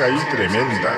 ahí tremenda.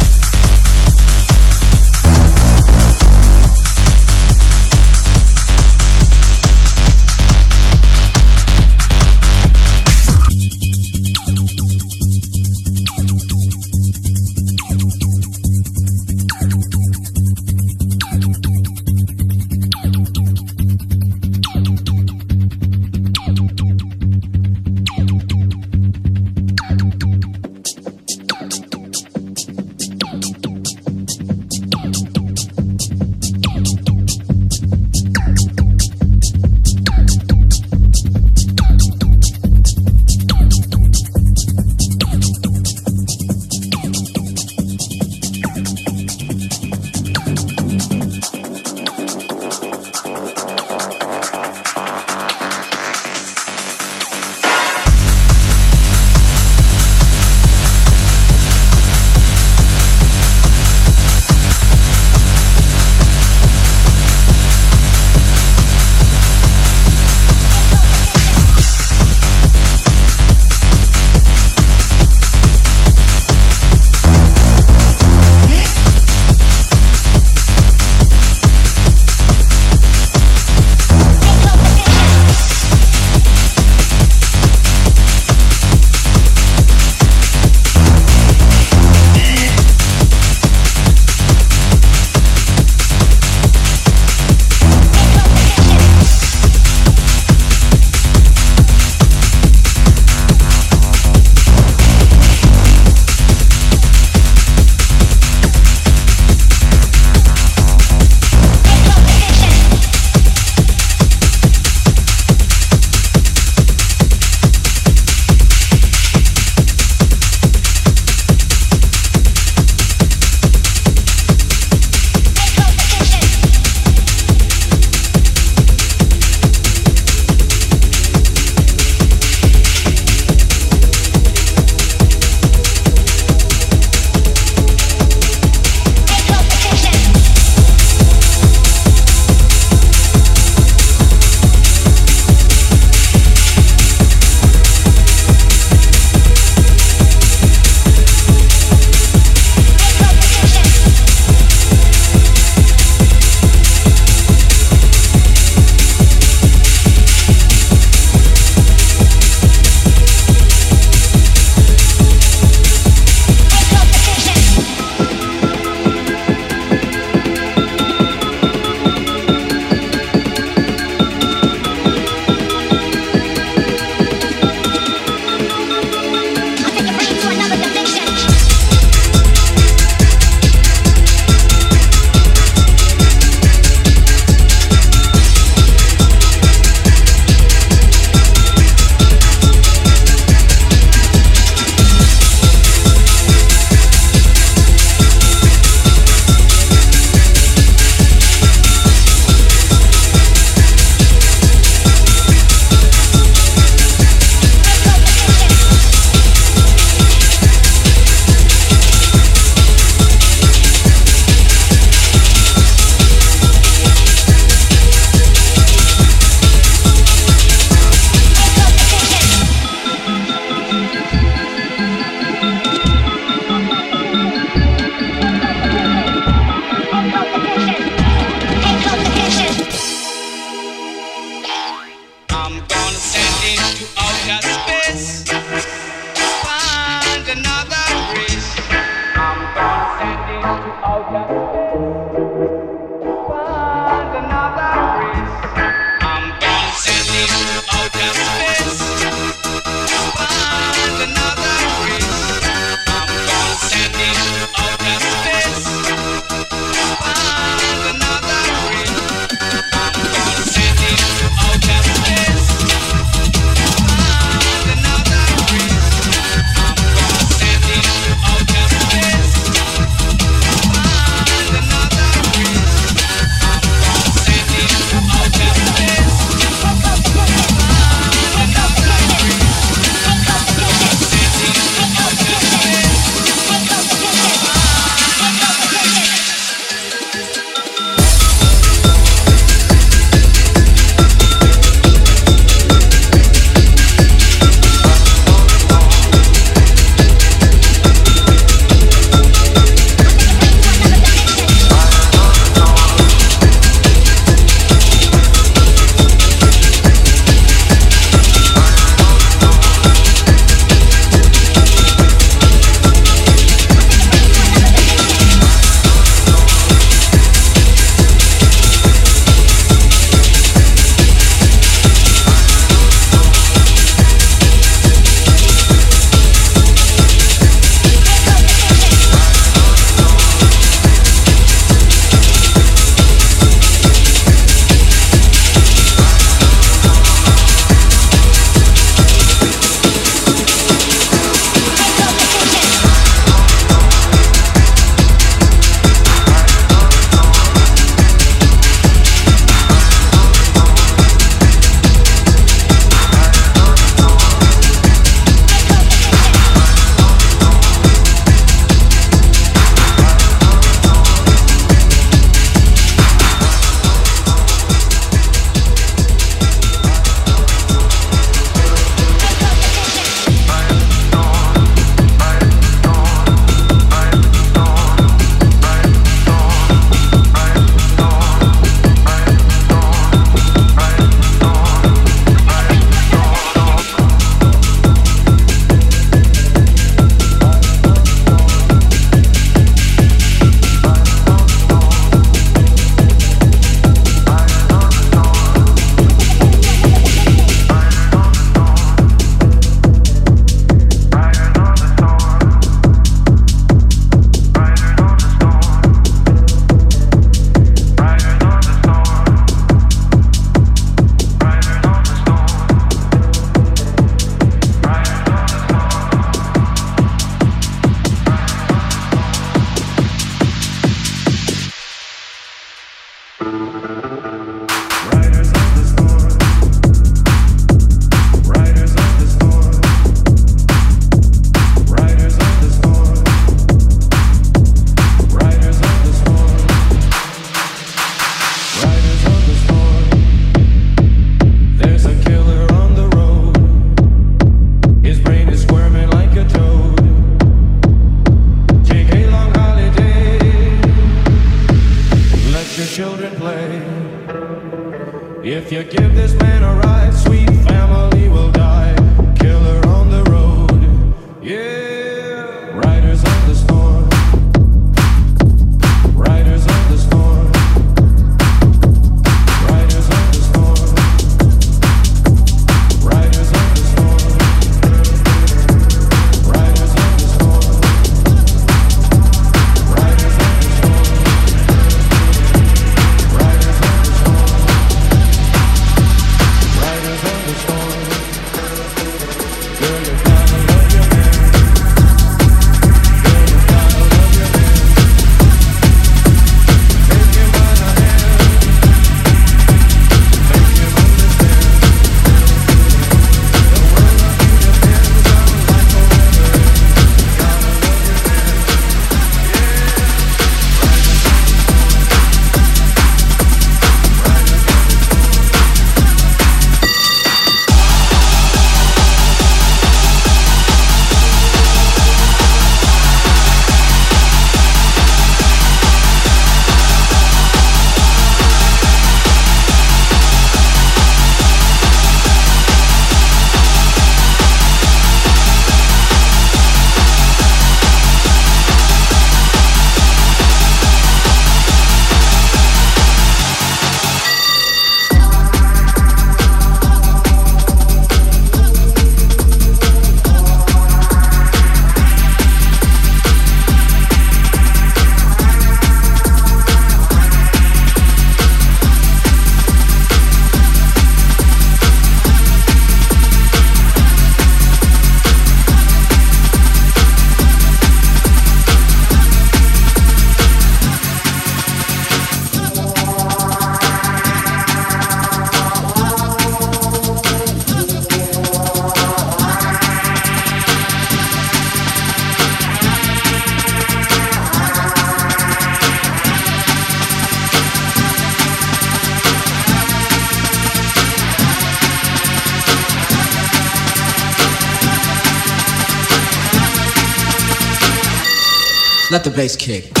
Bass kick.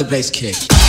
The bass kick.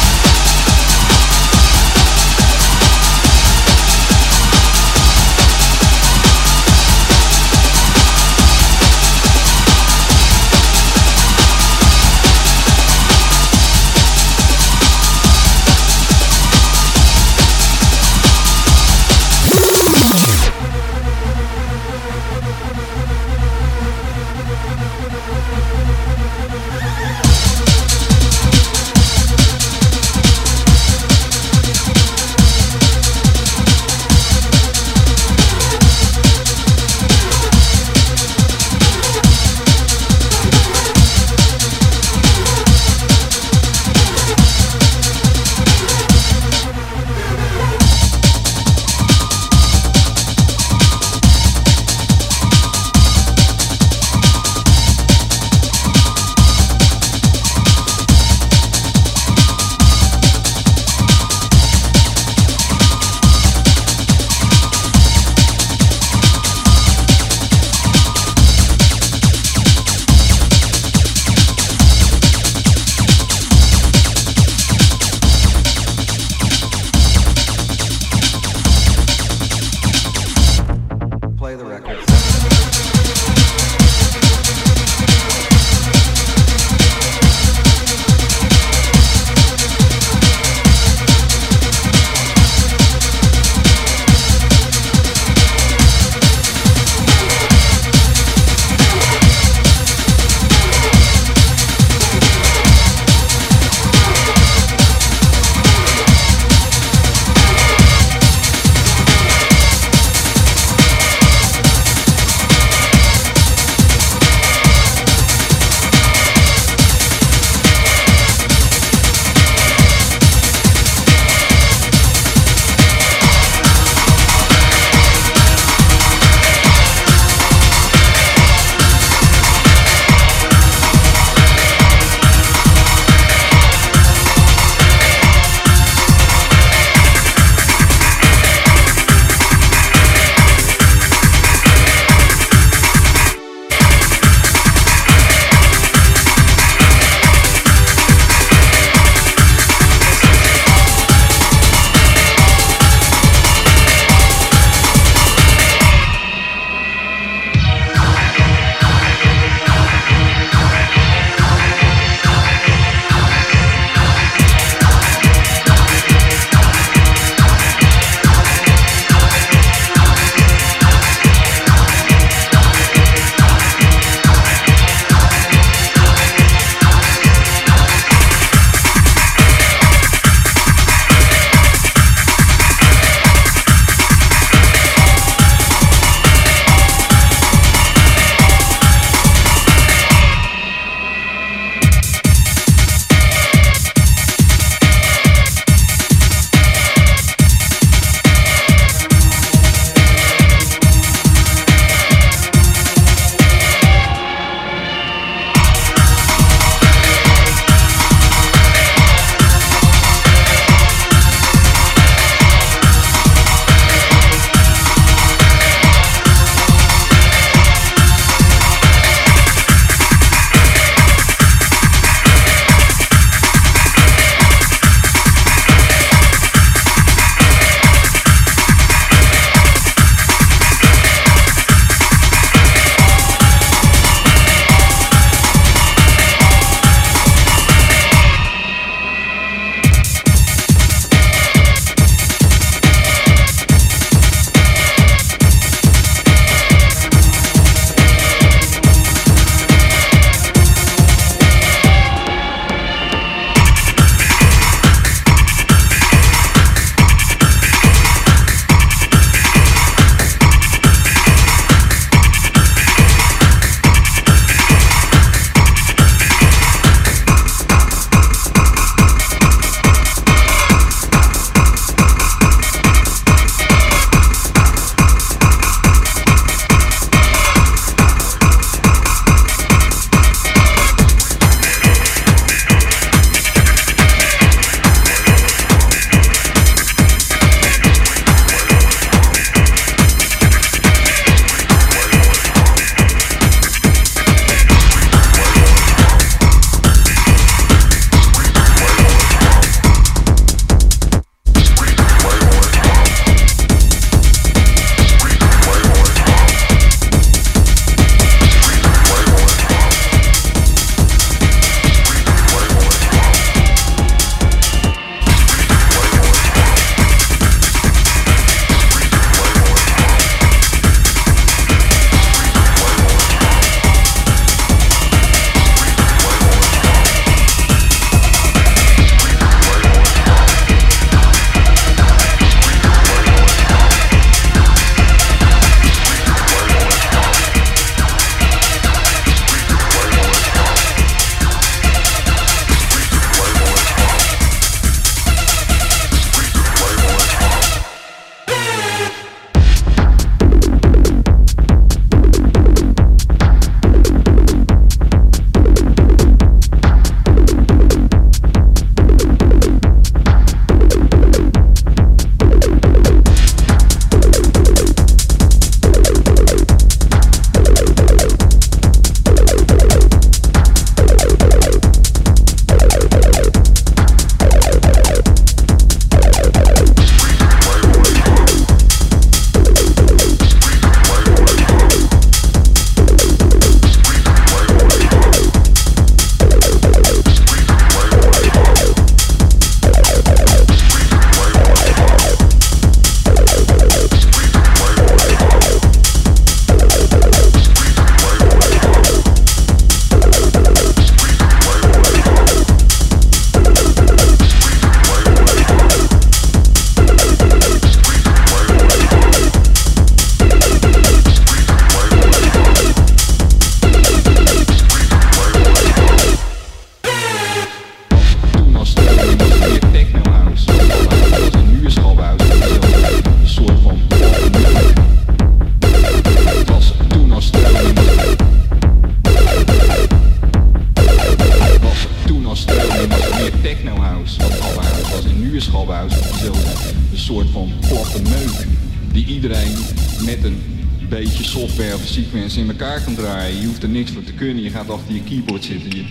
Keyboard zitten. Je,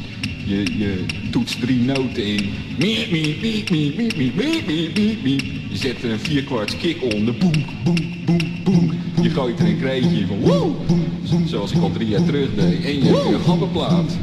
je, je toetst drie noten in. Miep, miep, miep, miep, miep, miep, miep, miep, miep, miep. Je zet er een vierkwarts kick onder. Boem, boem, boem, boem. Je gooit er een kreetje van woe, boem, boem, zoals ik al drie jaar terug deed. En je hebt een gabberplaat.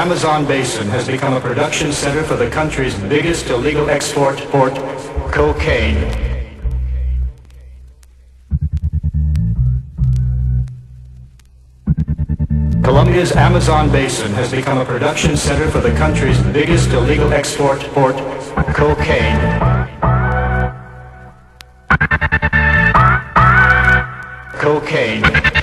Amazon basin has become a production center for the country's biggest illegal export port, cocaine. Colombia's Amazon basin has become a production center for the country's biggest illegal export port, cocaine. Cocaine.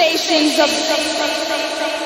stations of